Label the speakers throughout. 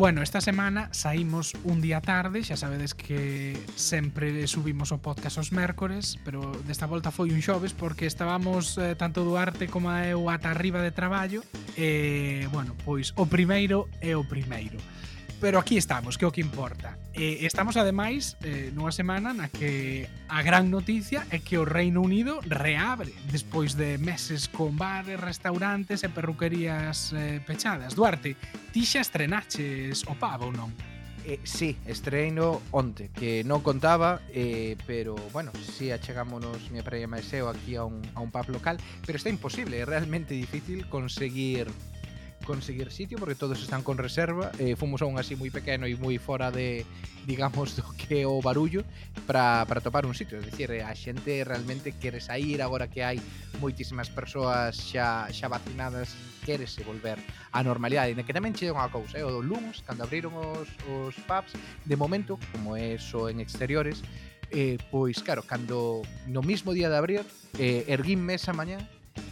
Speaker 1: Bueno, esta semana saímos un día tarde, xa sabedes que sempre subimos o podcast os mércores, pero desta volta foi un xoves porque estábamos eh, tanto Duarte como eu ata arriba de traballo e, bueno, pois o primeiro é o primeiro. Pero aquí estamos, que é o que importa. Eh, estamos ademais eh, nunha semana na que a gran noticia é que o Reino Unido reabre despois de meses con bares, restaurantes e perruquerías eh, pechadas. Duarte, ti xa estrenaches o pavo, non?
Speaker 2: Eh, sí, estreino onte, que non contaba, eh, pero, bueno, si sí, achegámonos mi praia máis eu aquí a un, a un pub local, pero está imposible, é realmente difícil conseguir conseguir sitio porque todos están con reserva. Eh, fomos a un así moi pequeno e moi fora de digamos do que o barullo para topar un sitio, é dicir, eh, a xente realmente quere sair agora que hai moitísimas persoas xa, xa vacinadas querese volver á normalidade. E que tamén che unha cousa, eh, o lunes cando abriron os, os pubs de momento, como é só en exteriores eh, pois claro, cando no mismo día de abrir eh, erguín mesa mañá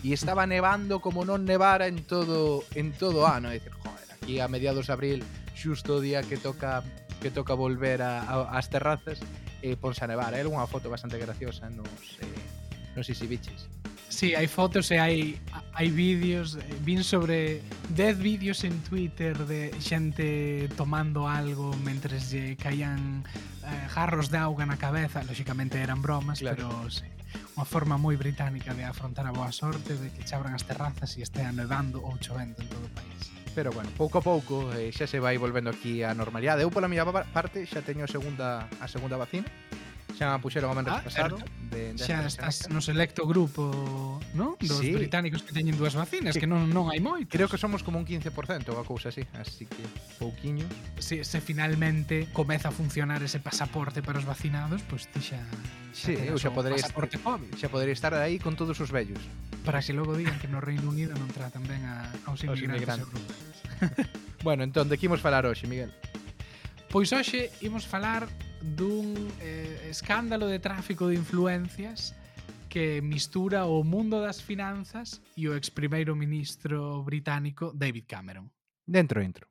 Speaker 2: e estaba nevando como non nevara en todo en todo ano, é dicir, joder, aquí a mediados de abril, xusto o día que toca que toca volver a, a, as terrazas e ponse a nevar. Eh, é unha foto bastante graciosa nos eh, nos Isibiches.
Speaker 1: Sí, hai fotos e hai hai vídeos, eh, vin sobre 10 vídeos en Twitter de xente tomando algo mentres lle caían eh, jarros de auga na cabeza, lóxicamente eran bromas, claro. pero sí unha forma moi británica de afrontar a boa sorte de que chabran as terrazas e estea nevando ou chovendo en todo o país
Speaker 2: pero bueno, pouco a pouco eh, xa se vai volvendo aquí a normalidade. Eu pola miña parte xa teño a segunda a segunda vacina Xa puxeron o momento ah, pasado
Speaker 1: de, de Xa estás no selecto grupo ¿no? dos sí. británicos que teñen dúas vacinas que, que non, non hai moitos
Speaker 2: Creo que somos como un 15% ou a cousa así Así que pouquiño
Speaker 1: Se, se finalmente comeza a funcionar ese pasaporte para os vacinados Pois pues ti xa,
Speaker 2: Sí, eu xa podería pasaporte COVID. xa podería estar aí con todos os vellos
Speaker 1: Para que logo digan que no Reino Unido non tratan ben a, aos inmigrantes, aos inmigrantes.
Speaker 2: bueno, entón, de que imos falar hoxe, Miguel?
Speaker 1: Pois hoxe imos falar dun eh, escándalo de tráfico de influencias que mistura o mundo das finanzas e o ex primeiro ministro británico David Cameron.
Speaker 2: Dentro intro.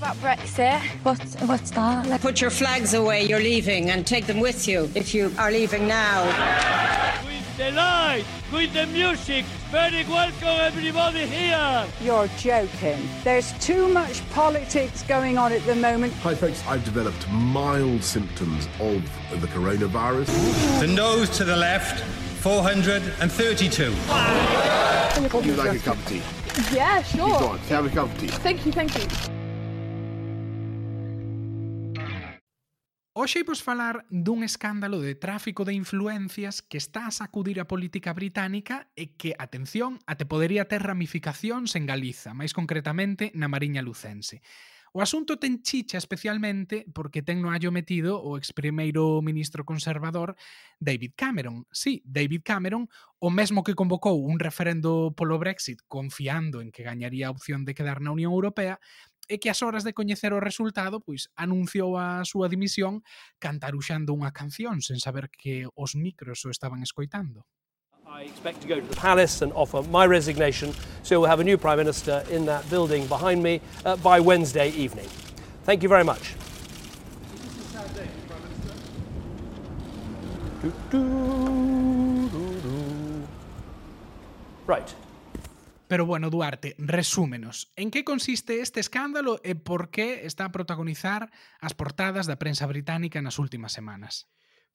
Speaker 3: about Brexit. What, what's that? Like? Put your flags away, you're leaving, and take them with you if you are leaving now.
Speaker 4: With the light, with the music, very welcome everybody here.
Speaker 5: You're joking. There's too much politics going on at the moment.
Speaker 6: Hi folks, I've developed mild symptoms of the coronavirus.
Speaker 7: The nose to the left, 432.
Speaker 6: Would you like a cup of tea?
Speaker 5: Yeah, sure.
Speaker 6: You got, have a cup of tea.
Speaker 5: Thank you, thank you.
Speaker 1: Hoxe vos falar dun escándalo de tráfico de influencias que está a sacudir a política británica e que, atención, até podería ter ramificacións en Galiza, máis concretamente na Mariña Lucense. O asunto ten chicha especialmente porque ten no hallo metido o ex primeiro ministro conservador David Cameron. Sí, David Cameron, o mesmo que convocou un referendo polo Brexit confiando en que gañaría a opción de quedar na Unión Europea, e que ás horas de coñecer o resultado, pois anunciou a súa dimisión cantaruxando unha canción sen saber que os micros o estaban escoitando.
Speaker 8: I expect to go to the palace and offer my resignation, so we'll have a new prime minister in that building behind me uh, by Wednesday evening. Thank you very much. Right.
Speaker 1: Pero bueno, Duarte, resúmenos. En que consiste este escándalo e por que está a protagonizar as portadas da prensa británica nas últimas semanas?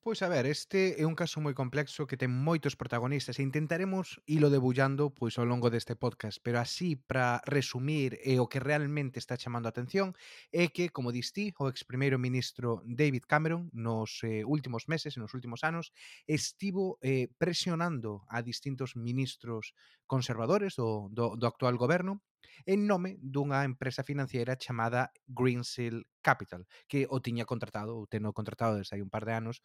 Speaker 2: Pois a ver, este é un caso moi complexo que ten moitos protagonistas e intentaremos ilo debullando pois ao longo deste podcast, pero así para resumir e o que realmente está chamando a atención é que, como distí, o ex primeiro ministro David Cameron nos eh, últimos meses e nos últimos anos estivo eh, presionando a distintos ministros conservadores do, do, do actual goberno en nome dunha empresa financiera chamada Greensill Capital, que o tiña contratado, ou teno contratado desde hai un par de anos,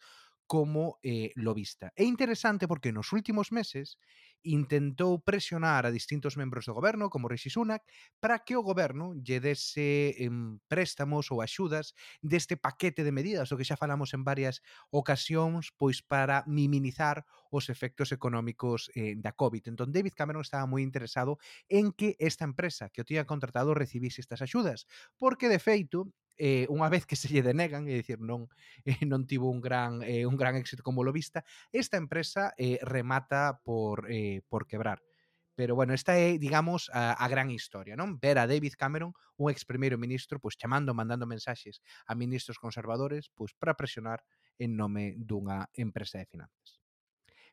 Speaker 2: como eh, lobista. É interesante porque nos últimos meses intentou presionar a distintos membros do goberno, como Rishi Sunak, para que o goberno lle dese em, préstamos ou axudas deste paquete de medidas, o que xa falamos en varias ocasións, pois para minimizar os efectos económicos eh, da COVID. Entón, David Cameron estaba moi interesado en que esta empresa que o tiña contratado recibise estas axudas, porque, de feito, eh, unha vez que se lle denegan, é dicir, non eh, non tivo un gran eh, un gran éxito como lobista, esta empresa eh, remata por eh, por quebrar. Pero bueno, esta é, digamos, a, a gran historia, non? Ver a David Cameron, un ex primeiro ministro, pois chamando, mandando mensaxes a ministros conservadores, pois para presionar en nome dunha empresa de finanzas.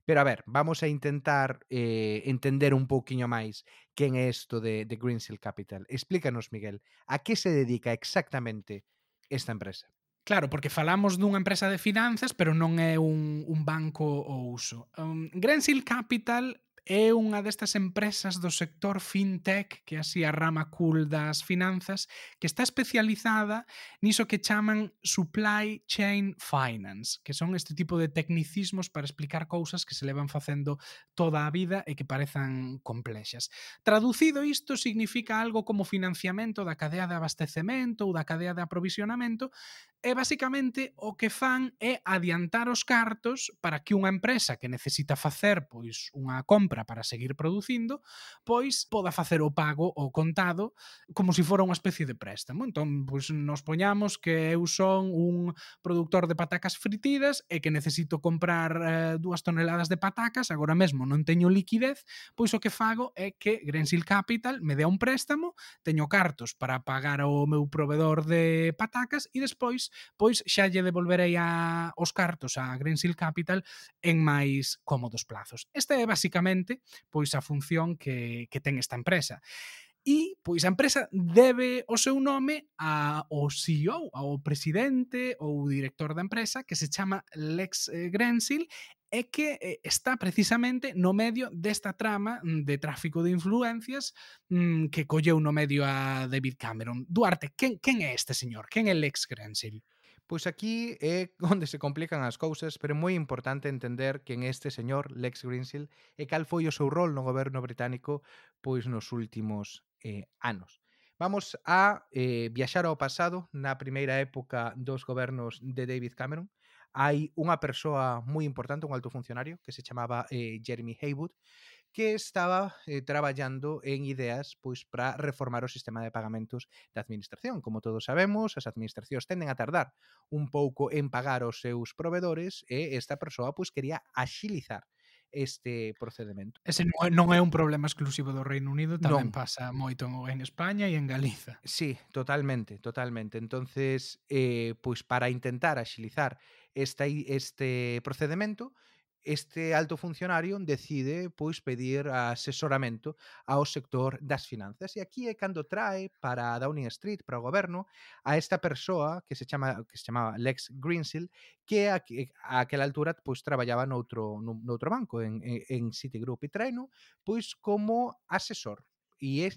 Speaker 2: Pero a ver, vamos a intentar eh, entender un pouquiño máis quen é isto de, de Greensill Capital. Explícanos, Miguel, a que se dedica exactamente esta empresa?
Speaker 1: Claro, porque falamos dunha empresa de finanzas, pero non é un, un banco ou uso. Um, Greensill Capital é unha destas empresas do sector fintech, que así a rama cool das finanzas, que está especializada niso que chaman supply chain finance, que son este tipo de tecnicismos para explicar cousas que se levan facendo toda a vida e que parezan complexas. Traducido isto significa algo como financiamento da cadea de abastecemento ou da cadea de aprovisionamento E basicamente o que fan é adiantar os cartos para que unha empresa que necesita facer pois unha compra para seguir producindo, pois poda facer o pago o contado como se fora unha especie de préstamo. Entón, pois nos poñamos que eu son un produtor de patacas fritidas e que necesito comprar eh, dúas toneladas de patacas, agora mesmo non teño liquidez, pois o que fago é que Grensil Capital me dea un préstamo, teño cartos para pagar ao meu proveedor de patacas e despois pois xa lle devolverei a, os cartos a Greensill Capital en máis cómodos plazos. Esta é basicamente pois a función que, que ten esta empresa e pois a empresa debe o seu nome a o CEO, ao presidente ou director da empresa que se chama Lex eh, Grensil é que eh, está precisamente no medio desta trama mm, de tráfico de influencias mm, que colleu no medio a David Cameron. Duarte, quen, quen é este señor? Quen é Lex Grensil?
Speaker 2: Pois aquí é onde se complican as cousas, pero é moi importante entender quen este señor Lex Grinsil e cal foi o seu rol no goberno británico pois nos últimos eh, anos. Vamos a eh, viaxar ao pasado na primeira época dos gobernos de David Cameron, hai unha persoa moi importante, un alto funcionario, que se chamaba eh, Jeremy Haywood, que estaba eh, traballando en ideas pois para reformar o sistema de pagamentos da administración. Como todos sabemos, as administracións tenden a tardar un pouco en pagar os seus provedores e eh, esta persoa pois quería axilizar este procedimento.
Speaker 1: Ese non é un problema exclusivo do Reino Unido, tamén non. pasa moito en España e en Galiza.
Speaker 2: Sí, totalmente, totalmente. Entonces, eh, pois para intentar axilizar esta, este procedimento, este alto funcionario decide pois pedir asesoramento ao sector das finanzas. E aquí eh, é cando trae para a Downing Street, para o goberno, a esta persoa que se chama que se chamaba Lex Greensill, que a, a aquela altura pois traballaba noutro noutro banco en en Citigroup. E traino pois como asesor. E é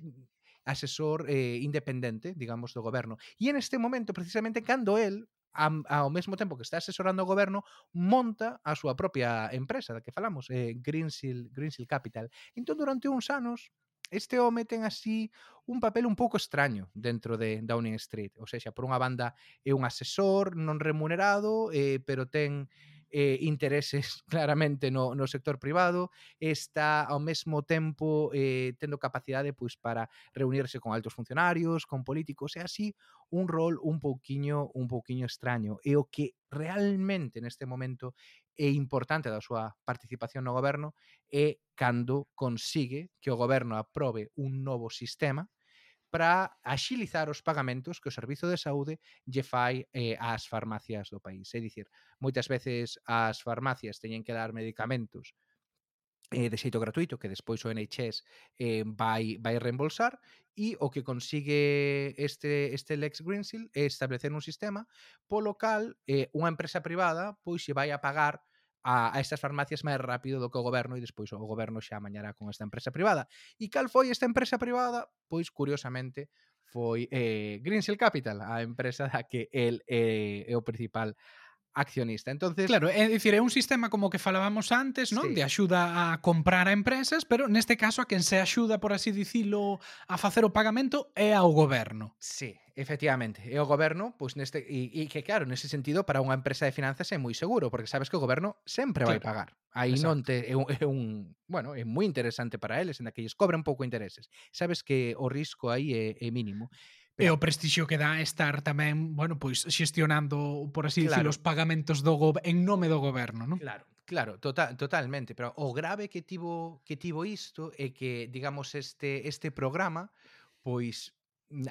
Speaker 2: asesor eh, independente, digamos, do goberno. E en este momento, precisamente, cando el ao mesmo tempo que está asesorando o goberno, monta a súa propia empresa da que falamos, eh, Greensill, Greensill Capital. Entón, durante uns anos, este home ten así un papel un pouco extraño dentro de Downing Street. Ou seja, por unha banda é un asesor non remunerado, eh, pero ten eh, intereses claramente no, no sector privado, está ao mesmo tempo eh, tendo capacidade pois, para reunirse con altos funcionarios, con políticos, e así un rol un pouquiño un pouquiño extraño. E o que realmente neste momento é importante da súa participación no goberno é cando consigue que o goberno aprobe un novo sistema para axilizar os pagamentos que o Servizo de Saúde lle fai eh, ás farmacias do país. É dicir, moitas veces as farmacias teñen que dar medicamentos eh, de xeito gratuito que despois o NHS eh, vai, vai reembolsar e o que consigue este, este Lex Greensill é establecer un sistema polo cal eh, unha empresa privada pois se vai a pagar a, a estas farmacias máis rápido do que o goberno e despois o goberno xa mañará con esta empresa privada. E cal foi esta empresa privada? Pois curiosamente foi eh, Greensill Capital, a empresa da que el eh, é o principal accionista. Entonces,
Speaker 1: claro, é dicir, é un sistema como que falábamos antes, non?
Speaker 2: Sí.
Speaker 1: De axuda a comprar a empresas, pero neste caso a quen se axuda, por así dicilo, a facer o pagamento é ao goberno.
Speaker 2: Sí, efectivamente, é o goberno, pois neste e, e que claro, nese sentido para unha empresa de finanzas é moi seguro, porque sabes que o goberno sempre
Speaker 1: claro.
Speaker 2: vai pagar. Aí non te é un, é un, bueno, é moi interesante para eles, en que lles cobran pouco intereses. Sabes que o risco aí é, é mínimo.
Speaker 1: E o prestixio que dá estar tamén, bueno, pois xestionando, por así
Speaker 2: claro.
Speaker 1: dicilo, os pagamentos do go en nome do goberno, non?
Speaker 2: Claro, claro, total, totalmente, pero o grave que tivo que tivo isto é que, digamos, este este programa pois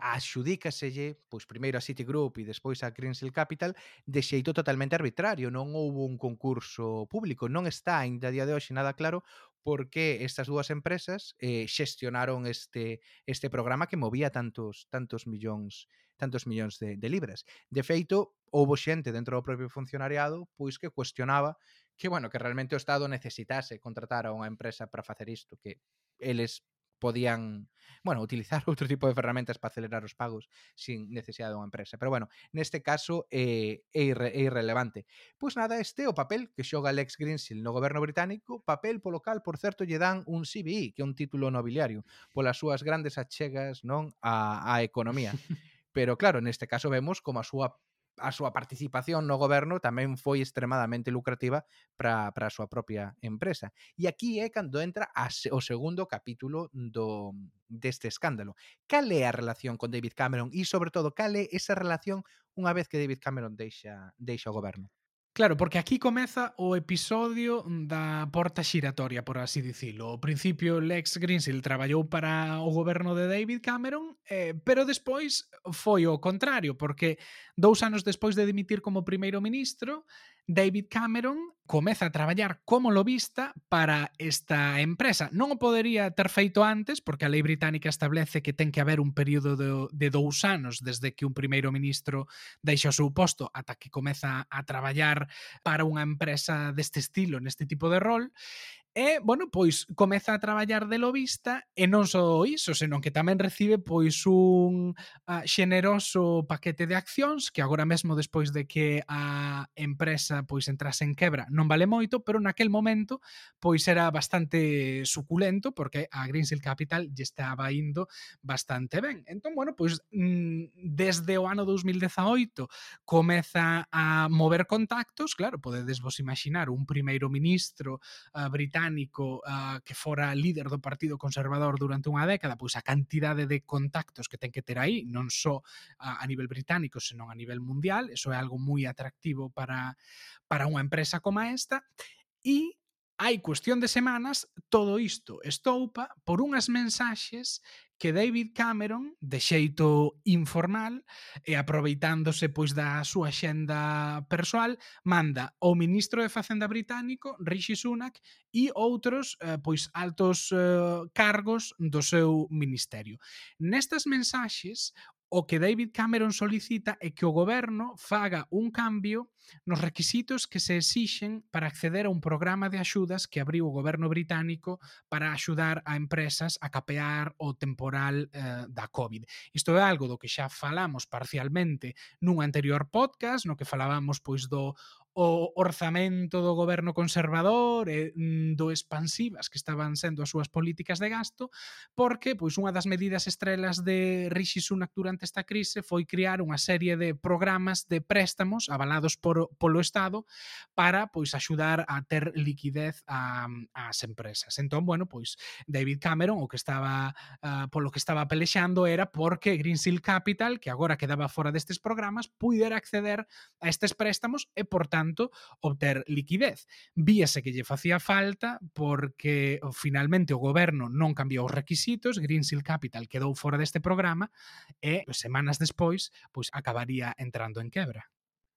Speaker 2: axudícaselle, pois primeiro a Citigroup e despois a Greensill Capital de xeito totalmente arbitrario, non houbo un concurso público, non está aínda a día de hoxe nada claro porque estas dúas empresas eh, xestionaron este este programa que movía tantos tantos millóns tantos millóns de, de libras. De feito, houbo xente dentro do propio funcionariado pois que cuestionaba que, bueno, que realmente o Estado necesitase contratar a unha empresa para facer isto, que eles podían, bueno, utilizar outro tipo de ferramentas para acelerar os pagos sin necesidade dunha empresa. Pero bueno, neste caso eh, é, irre, é irrelevante. Pois nada, este o papel que xoga Alex Greensill no goberno británico, papel polo cal, por certo, lle dan un CBI, que é un título nobiliario, polas súas grandes achegas non a, a economía. Pero claro, neste caso vemos como a súa a súa participación no goberno tamén foi extremadamente lucrativa para, para a súa propia empresa. E aquí eh, é cando entra a, o segundo capítulo do, deste escándalo. Cal é a relación con David Cameron e, sobre todo, cal é esa relación unha vez que David Cameron deixa, deixa o goberno?
Speaker 1: Claro, porque aquí comeza o episodio da porta xiratoria, por así dicilo. Ao principio Lex Greensill traballou para o goberno de David Cameron, eh, pero despois foi o contrario, porque dous anos despois de dimitir como primeiro ministro, David Cameron comeza a traballar como lobista para esta empresa. Non o podería ter feito antes, porque a lei británica establece que ten que haber un período de, de dous anos desde que un primeiro ministro deixa o seu posto ata que comeza a traballar para unha empresa deste estilo, neste tipo de rol, E, bueno, pois comeza a traballar de lobista e non só iso, senón que tamén recibe pois un a, xeneroso paquete de accións que agora mesmo despois de que a empresa pois entrase en quebra non vale moito, pero naquel momento pois era bastante suculento porque a Greensill Capital lle estaba indo bastante ben. Entón, bueno, pois mm, desde o ano 2018 comeza a mover contactos, claro, podedes vos imaginar un primeiro ministro eh, británico británico uh, que fora líder do Partido Conservador durante unha década, pois a cantidade de contactos que ten que ter aí, non só a, a nivel británico, senón a nivel mundial, eso é algo moi atractivo para, para unha empresa como esta, e hai cuestión de semanas todo isto estoupa por unhas mensaxes que David Cameron, de xeito informal e aproveitándose pois da súa xenda persoal, manda o ministro de Facenda británico, Rishi Sunak, e outros eh, pois altos eh, cargos do seu ministerio. Nestas mensaxes, o que David Cameron solicita é que o goberno faga un cambio nos requisitos que se exixen para acceder a un programa de axudas que abriu o goberno británico para axudar a empresas a capear o temporal eh, da COVID. Isto é algo do que xa falamos parcialmente nun anterior podcast, no que falábamos pois do o orzamento do goberno conservador e do expansivas que estaban sendo as súas políticas de gasto, porque pois unha das medidas estrelas de Rishi Sunak durante esta crise foi crear unha serie de programas de préstamos avalados por, polo Estado para pois axudar a ter liquidez a, as empresas. Entón, bueno, pois David Cameron o que estaba uh, polo que estaba pelexando era porque Greensill Capital, que agora quedaba fora destes programas, puidera acceder a estes préstamos e por tanto, obter liquidez. Víase que lle facía falta porque finalmente o goberno non cambiou os requisitos, Greensill Capital quedou fora deste programa e semanas despois pois acabaría entrando en quebra.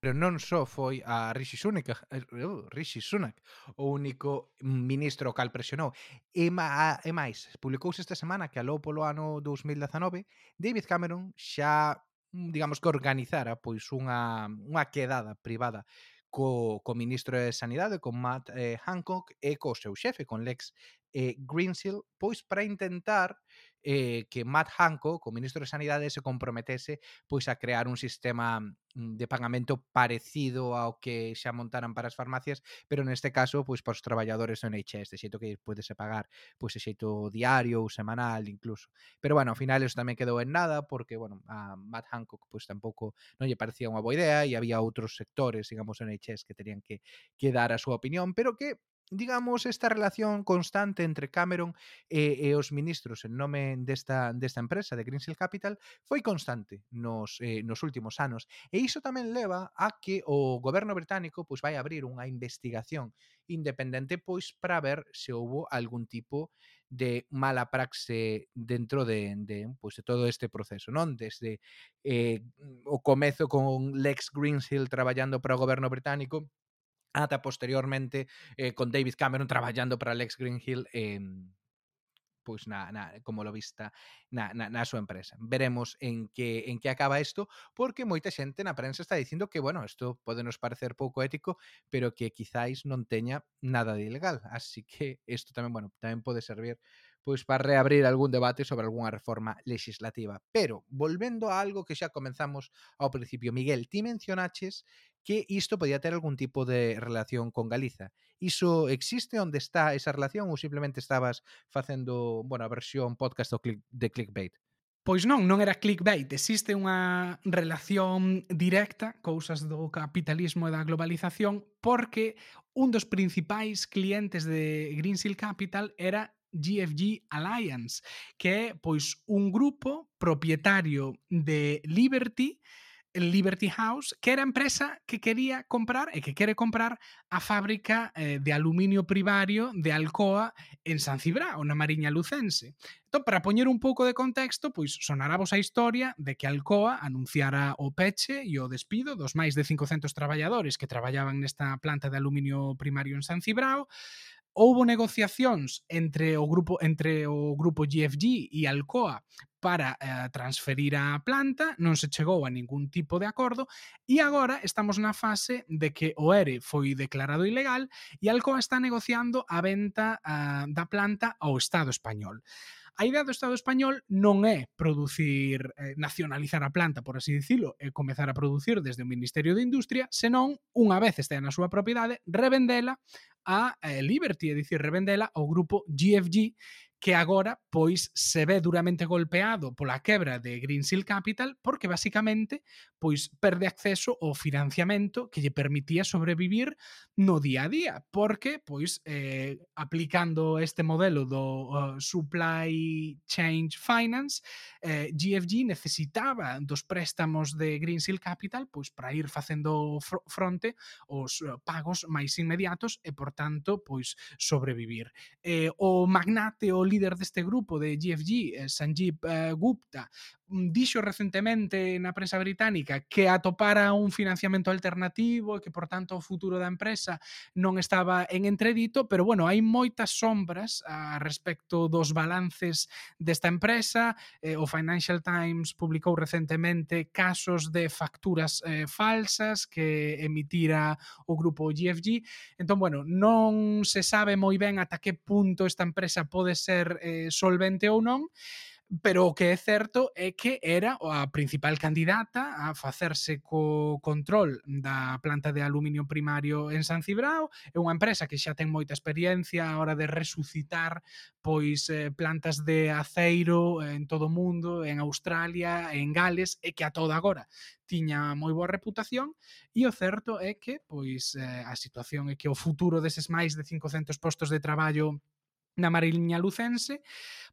Speaker 2: Pero non só foi a Rishi Sunak, eh, uh, Rishi Sunak o único ministro cal presionou. E, ma, e máis, publicouse esta semana que aló polo ano 2019, David Cameron xa mm, digamos que organizara pois unha, unha quedada privada co, co ministro de Sanidade, con Matt eh, Hancock e co seu xefe, con Lex eh, Greensill, pois para intentar eh, que Matt Hancock, o ministro de Sanidade, se comprometese pois a crear un sistema mm, de pagamento parecido ao que xa montaran para as farmacias, pero neste caso pois para os traballadores do NHS, de xeito que podese pagar pois de xeito diario ou semanal incluso. Pero bueno, ao final eso tamén quedou en nada porque bueno, a Matt Hancock pois tampouco non lle parecía unha boa idea e había outros sectores, digamos, NHS que terían que, que dar a súa opinión, pero que digamos, esta relación constante entre Cameron e, e os ministros en nome desta, desta empresa de Greensill Capital foi constante nos, eh, nos últimos anos. E iso tamén leva a que o goberno británico pois, vai abrir unha investigación independente pois para ver se houbo algún tipo de mala praxe dentro de, de, pois, de todo este proceso, non? Desde eh, o comezo con Lex Greensill traballando para o goberno británico, ata posteriormente eh, con David Cameron traballando para Lex Greenhill eh, pois na, na, como lobista na, na, na súa empresa. Veremos en que, en que acaba isto, porque moita xente na prensa está dicindo que, bueno, isto pode nos parecer pouco ético, pero que quizáis non teña nada de ilegal. Así que isto tamén, bueno, tamén pode servir pois para reabrir algún debate sobre algunha reforma legislativa. Pero, volvendo a algo que xa comenzamos ao principio, Miguel, ti mencionaches que isto podía ter algún tipo de relación con Galiza. Iso existe onde está esa relación ou simplemente estabas facendo, bueno, a versión podcast do click, de clickbait?
Speaker 1: Pois non, non era clickbait, existe unha relación directa, cousas do capitalismo e da globalización, porque un dos principais clientes de Greensill Capital era GFG Alliance, que é pois un grupo propietario de Liberty Liberty House, que era a empresa que quería comprar e que quere comprar a fábrica eh, de aluminio primario de Alcoa en San Cibrao, na Mariña Lucense. Entón, para poñer un pouco de contexto, pois sonará vos a historia de que Alcoa anunciara o peche e o despido dos máis de 500 traballadores que traballaban nesta planta de aluminio primario en San Cibrao, houbo negociacións entre o grupo entre o grupo GFG e Alcoa para eh, transferir a planta, non se chegou a ningún tipo de acordo e agora estamos na fase de que o ERE foi declarado ilegal e Alcoa está negociando a venta eh, da planta ao Estado español. A idea do Estado español non é producir, eh, nacionalizar a planta, por así dicilo, e comezar a producir desde o Ministerio de Industria, senón, unha vez estea na súa propiedade, revendela a eh, Liberty, é dicir, revendela ao grupo GFG, que agora pois se ve duramente golpeado pola quebra de Greensill Capital porque basicamente pois perde acceso ao financiamento que lle permitía sobrevivir no día a día, porque pois eh, aplicando este modelo do uh, supply Chain finance, eh, GFG necesitaba dos préstamos de Greensill Capital pois para ir facendo fr fronte os uh, eh, pagos máis inmediatos e por tanto pois sobrevivir. Eh, o magnate o líder de este grupo de GFG, eh, Sanjeev eh, Gupta, Mm, dixo recentemente na prensa británica que atopara un financiamento alternativo e que, por tanto, o futuro da empresa non estaba en entredito, pero, bueno, hai moitas sombras a respecto dos balances desta empresa. Eh, o Financial Times publicou recentemente casos de facturas eh, falsas que emitira o grupo GFG. Entón, bueno, non se sabe moi ben ata que punto esta empresa pode ser eh, solvente ou non, pero o que é certo é que era a principal candidata a facerse co control da planta de aluminio primario en San Cibrao, é unha empresa que xa ten moita experiencia a hora de resucitar pois eh, plantas de aceiro en todo o mundo, en Australia, en Gales, e que a toda agora tiña moi boa reputación. E o certo é que pois eh, a situación é que o futuro deses máis de 500 postos de traballo na Mariña Lucense,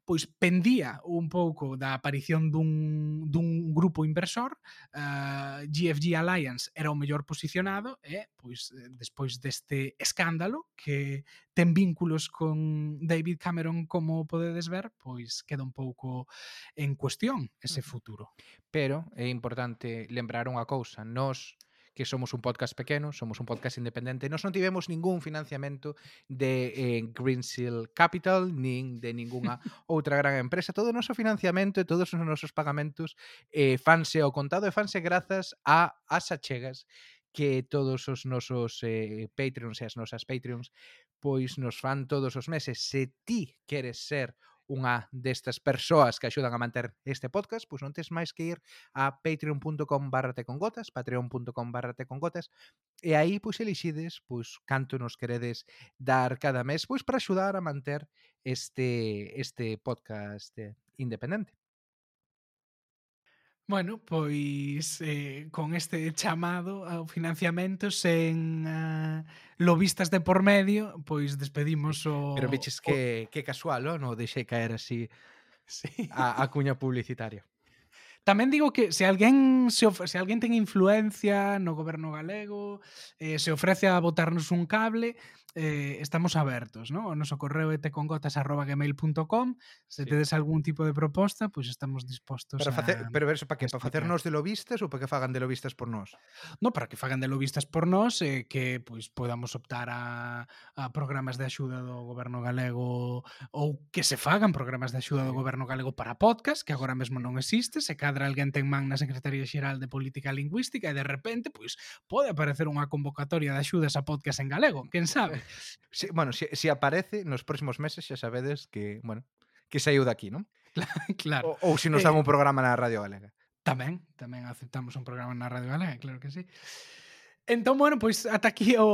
Speaker 1: pois pendía un pouco da aparición dun, dun grupo inversor, eh, uh, GFG Alliance era o mellor posicionado e pois eh, despois deste escándalo que ten vínculos con David Cameron como podedes ver, pois queda un pouco en cuestión ese futuro.
Speaker 2: Pero é importante lembrar unha cousa, nos que somos un podcast pequeno, somos un podcast independente, nós non tivemos ningún financiamento de eh, Green Seal Capital, nin de ningunha outra gran empresa. Todo o noso financiamento e todos os nosos pagamentos eh, fanse ao contado e fanse grazas a as achegas que todos os nosos eh, Patreons e as nosas Patreons pois nos fan todos os meses. Se ti queres ser unha destas persoas que axudan a manter este podcast, pois non tes máis que ir a patreon.com barra tecongotas, patreon.com barra tecongotas, e aí pois elixides pois canto nos queredes dar cada mes pois para axudar a manter este este podcast eh, independente.
Speaker 1: Bueno, pois eh, con este chamado ao financiamento sen uh, lobistas de por medio, pois despedimos o...
Speaker 2: Pero veches que, o... que casual, no? Deixei caer así
Speaker 1: sí.
Speaker 2: a, a cuña publicitaria.
Speaker 1: Tamén digo que se alguén se, of, se alguén ten influencia no goberno galego, eh, se ofrece a botarnos un cable, eh, estamos abertos, ¿no? O noso correo é tecongotas@gmail.com. Se
Speaker 2: sí.
Speaker 1: tedes algún tipo de proposta, pois pues estamos dispostos
Speaker 2: pero
Speaker 1: face,
Speaker 2: a Pero ver, para que para facernos de lobistas ou para que fagan de lobistas por nós?
Speaker 1: No, para que fagan de lobistas por nós eh, que pois pues, podamos optar a, a programas de axuda do goberno galego ou que se fagan programas de axuda do goberno galego para podcast, que agora mesmo non existe, se cada cadra alguén ten man na Secretaría Xeral de Política Lingüística e de repente, pois, pode aparecer unha convocatoria de axudas a podcast en galego, quen sabe?
Speaker 2: Si, bueno, se si, si aparece nos próximos meses xa sabedes que, bueno, que saiu daqui, non?
Speaker 1: claro.
Speaker 2: Ou, ou se si nos
Speaker 1: eh,
Speaker 2: dan eh, un programa na Radio Galega.
Speaker 1: Tamén, tamén aceptamos un programa na Radio Galega, claro que sí. Entón, bueno, pois ata aquí o,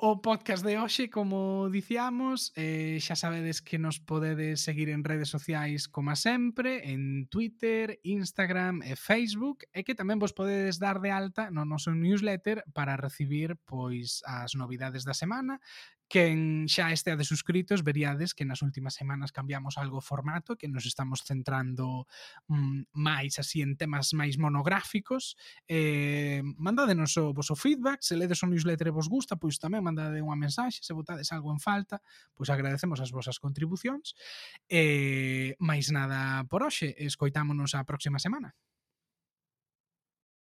Speaker 1: o podcast de hoxe, como dicíamos, eh, xa sabedes que nos podedes seguir en redes sociais como sempre, en Twitter, Instagram e Facebook, e que tamén vos podedes dar de alta no noso newsletter para recibir pois as novidades da semana Quen xa esteades suscritos veríades que nas últimas semanas cambiamos algo o formato, que nos estamos centrando mm, máis así en temas máis monográficos. Eh, mandadenos o vosso feedback, se ledes o newsletter e vos gusta, pois tamén mandade unha mensaxe, se botades algo en falta, pois agradecemos as vosas contribucións. Eh, máis nada por hoxe, escoitámonos a próxima semana.